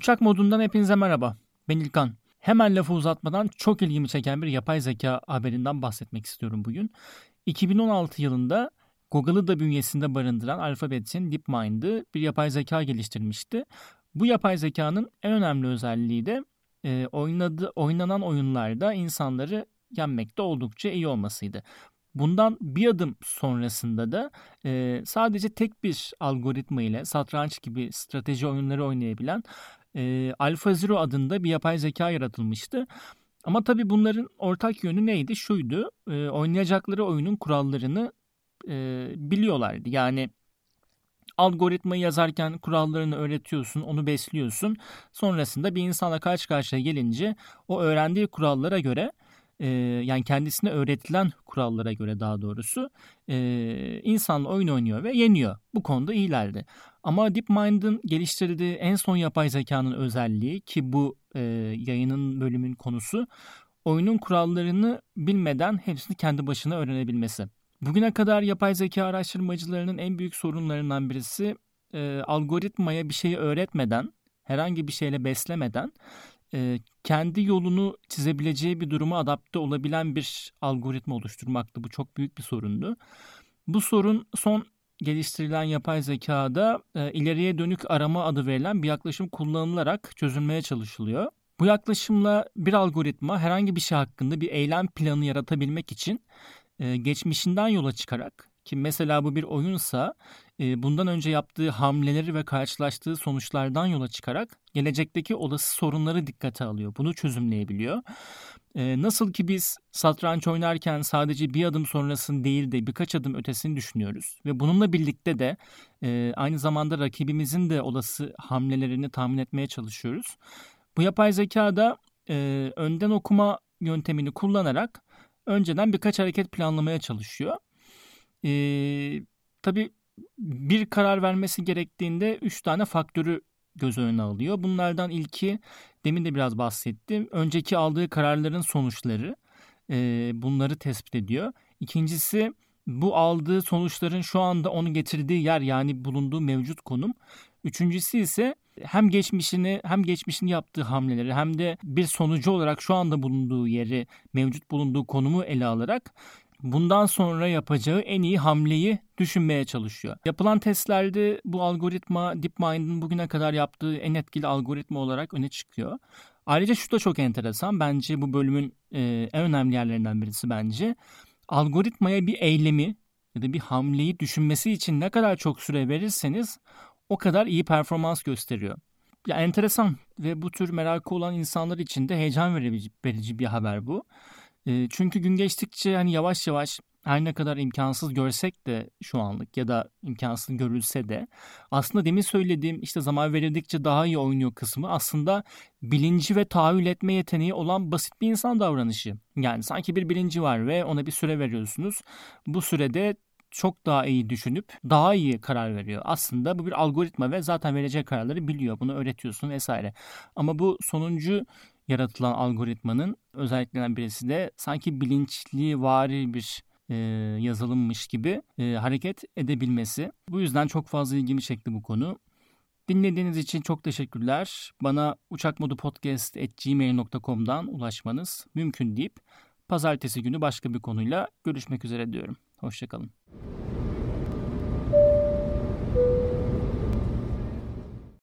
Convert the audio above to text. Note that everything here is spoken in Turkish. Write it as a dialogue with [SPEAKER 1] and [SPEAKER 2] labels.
[SPEAKER 1] Uçak modundan hepinize merhaba. Ben İlkan. Hemen lafı uzatmadan çok ilgimi çeken bir yapay zeka haberinden bahsetmek istiyorum bugün. 2016 yılında Google'ı da bünyesinde barındıran Alphabet'in DeepMind'ı bir yapay zeka geliştirmişti. Bu yapay zekanın en önemli özelliği de e, oynadı, oynanan oyunlarda insanları yenmekte oldukça iyi olmasıydı. Bundan bir adım sonrasında da e, sadece tek bir algoritma ile satranç gibi strateji oyunları oynayabilen e, AlphaZero adında bir yapay zeka yaratılmıştı. Ama tabii bunların ortak yönü neydi? Şuydu, e, oynayacakları oyunun kurallarını e, biliyorlardı. Yani algoritmayı yazarken kurallarını öğretiyorsun, onu besliyorsun. Sonrasında bir insana karşı karşıya gelince o öğrendiği kurallara göre e, yani kendisine öğretilen kurallara göre daha doğrusu e, insanla oyun oynuyor ve yeniyor. Bu konuda iyilerdi. Ama DeepMind'ın geliştirdiği en son yapay zekanın özelliği ki bu e, yayının bölümün konusu oyunun kurallarını bilmeden hepsini kendi başına öğrenebilmesi. Bugüne kadar yapay zeka araştırmacılarının en büyük sorunlarından birisi e, algoritmaya bir şeyi öğretmeden, herhangi bir şeyle beslemeden e, kendi yolunu çizebileceği bir duruma adapte olabilen bir algoritma oluşturmaktı. Bu çok büyük bir sorundu. Bu sorun son geliştirilen yapay zekada e, ileriye dönük arama adı verilen bir yaklaşım kullanılarak çözülmeye çalışılıyor. Bu yaklaşımla bir algoritma herhangi bir şey hakkında bir eylem planı yaratabilmek için e, geçmişinden yola çıkarak ki mesela bu bir oyunsa e, bundan önce yaptığı hamleleri ve karşılaştığı sonuçlardan yola çıkarak gelecekteki olası sorunları dikkate alıyor. Bunu çözümleyebiliyor. E, nasıl ki biz satranç oynarken sadece bir adım sonrasını değil de birkaç adım ötesini düşünüyoruz. Ve bununla birlikte de e, aynı zamanda rakibimizin de olası hamlelerini tahmin etmeye çalışıyoruz. Bu yapay zeka da önden okuma yöntemini kullanarak önceden birkaç hareket planlamaya çalışıyor. E, tabii bir karar vermesi gerektiğinde üç tane faktörü göz önüne alıyor. Bunlardan ilki demin de biraz bahsettim. Önceki aldığı kararların sonuçları e, bunları tespit ediyor. İkincisi bu aldığı sonuçların şu anda onu getirdiği yer yani bulunduğu mevcut konum. Üçüncüsü ise hem geçmişini hem geçmişini yaptığı hamleleri hem de bir sonucu olarak şu anda bulunduğu yeri mevcut bulunduğu konumu ele alarak bundan sonra yapacağı en iyi hamleyi düşünmeye çalışıyor. Yapılan testlerde bu algoritma DeepMind'in bugüne kadar yaptığı en etkili algoritma olarak öne çıkıyor. Ayrıca şu da çok enteresan. Bence bu bölümün e, en önemli yerlerinden birisi bence. Algoritmaya bir eylemi ya da bir hamleyi düşünmesi için ne kadar çok süre verirseniz o kadar iyi performans gösteriyor. Ya enteresan ve bu tür merakı olan insanlar için de heyecan verici, verici bir haber bu. E, çünkü gün geçtikçe hani yavaş yavaş her ne kadar imkansız görsek de şu anlık ya da imkansız görülse de aslında demin söylediğim işte zaman verildikçe daha iyi oynuyor kısmı aslında bilinci ve tahayyül etme yeteneği olan basit bir insan davranışı. Yani sanki bir bilinci var ve ona bir süre veriyorsunuz. Bu sürede çok daha iyi düşünüp daha iyi karar veriyor. Aslında bu bir algoritma ve zaten verecek kararları biliyor. Bunu öğretiyorsun vesaire. Ama bu sonuncu yaratılan algoritmanın özelliklerinden birisi de sanki bilinçli vari bir e, yazılımmış gibi e, hareket edebilmesi. Bu yüzden çok fazla ilgimi çekti bu konu. Dinlediğiniz için çok teşekkürler. Bana uçakmodupodcast.gmail.com'dan ulaşmanız mümkün deyip pazartesi günü başka bir konuyla görüşmek üzere diyorum. Hoşçakalın.